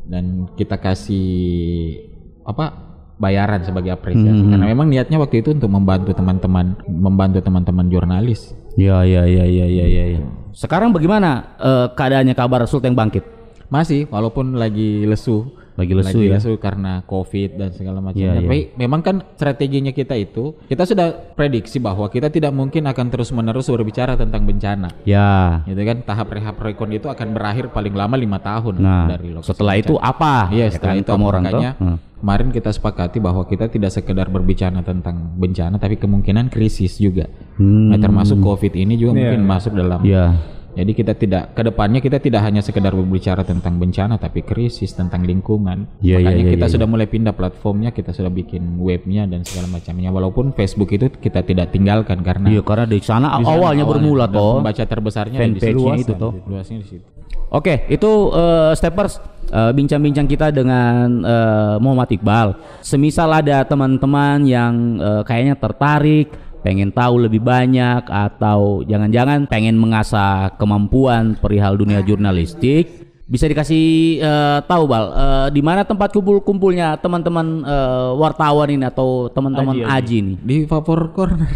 dan kita kasih apa bayaran sebagai apresiasi Hmm. karena memang niatnya waktu itu untuk membantu teman-teman membantu teman-teman jurnalis Ya, ya, ya, ya, ya, ya, ya. Sekarang bagaimana eh, keadaannya kabar Sultan bangkit? masih walaupun lagi lesu Lagi lesu lagi ya. lesu karena covid dan segala macam Iya, tapi memang kan strateginya kita itu kita sudah prediksi bahwa kita tidak mungkin akan terus menerus berbicara tentang bencana Ya. gitu kan tahap rehab rekon itu akan berakhir paling lama lima tahun Nah, dari lokasi setelah itu apa? Iya Ya setelah kan, itu kamu orang tuh. makanya Hmm. kemarin kita sepakati bahwa kita tidak sekedar berbicara tentang bencana tapi kemungkinan krisis juga. Hmm. Nah, termasuk COVID ini juga mungkin masuk dalam. Ya. Jadi kita tidak ke depannya kita tidak hanya sekedar berbicara tentang bencana tapi krisis tentang lingkungan. Iya, iya, makanya iya, kita iya. sudah mulai pindah platformnya, kita sudah bikin webnya dan segala macamnya. Walaupun Facebook itu kita tidak tinggalkan karena Iya, karena di sana di sana awalnya bermula dan toh. Pembaca terbesarnya di situ. Itu toh. Luasnya di situ. Oke, itu eh, steppers eh, bincang-bincang kita dengan eh, Muhammad Iqbal. Semisal ada teman-teman yang eh, kayaknya tertarik, pengen tahu lebih banyak atau jangan-jangan pengen mengasah kemampuan perihal dunia jurnalistik, bisa dikasih eh, tahu Bal, eh, di mana tempat kumpul-kumpulnya teman-teman eh, wartawan ini atau teman-teman Aji, Aji, nih? Di Vapor Corner.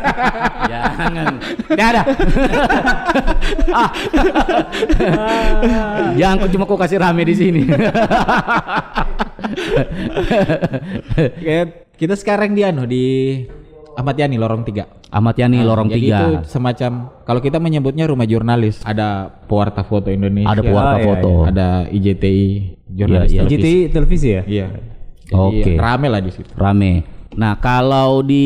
Jangan. Tidak ada. ah. Jangan kau cuma kau kasih rame di sini. Kayak kita sekarang di anu di Ahmad Yani Lorong 3. Ahmad Yani Lorong Jadi itu 3. semacam kalau kita menyebutnya rumah jurnalis, ada pewarta foto Indonesia, Ada pewarta Ah, iya, foto. ada IJTI jurnalis Iya, iya. televisi. GTI televisi ya? Iya. Jadi Oke. rame lah di situ. Rame. Nah, kalau di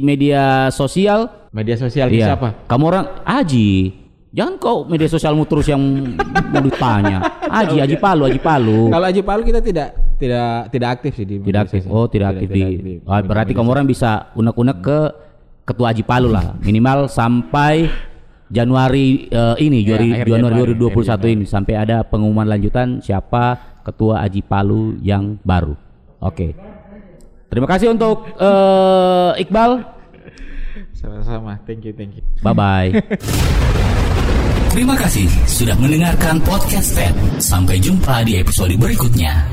media sosial Media sosial iya. siapa? Kamu orang Aji. Jangan kau media sosialmu terus yang mau ditanya. Aji, Aji Palu, Aji Palu. Kalau Aji Palu kita tidak tidak tidak aktif sih di Tidak aktif. sosial. Oh, tidak aktif di. Oh, berarti kamu orang bisa unek-unek ke ketua Aji Palu lah. Minimal sampai Januari eh, ini Januari, akhir Januari Januari, 2021 ini sampai ada pengumuman lanjutan siapa ketua Aji Palu yang baru. Oke. Terima kasih untuk eh, Iqbal. Sama-sama. Thank you, thank you. Bye bye. Terima kasih sudah mendengarkan podcast Fed. Sampai jumpa di episode berikutnya.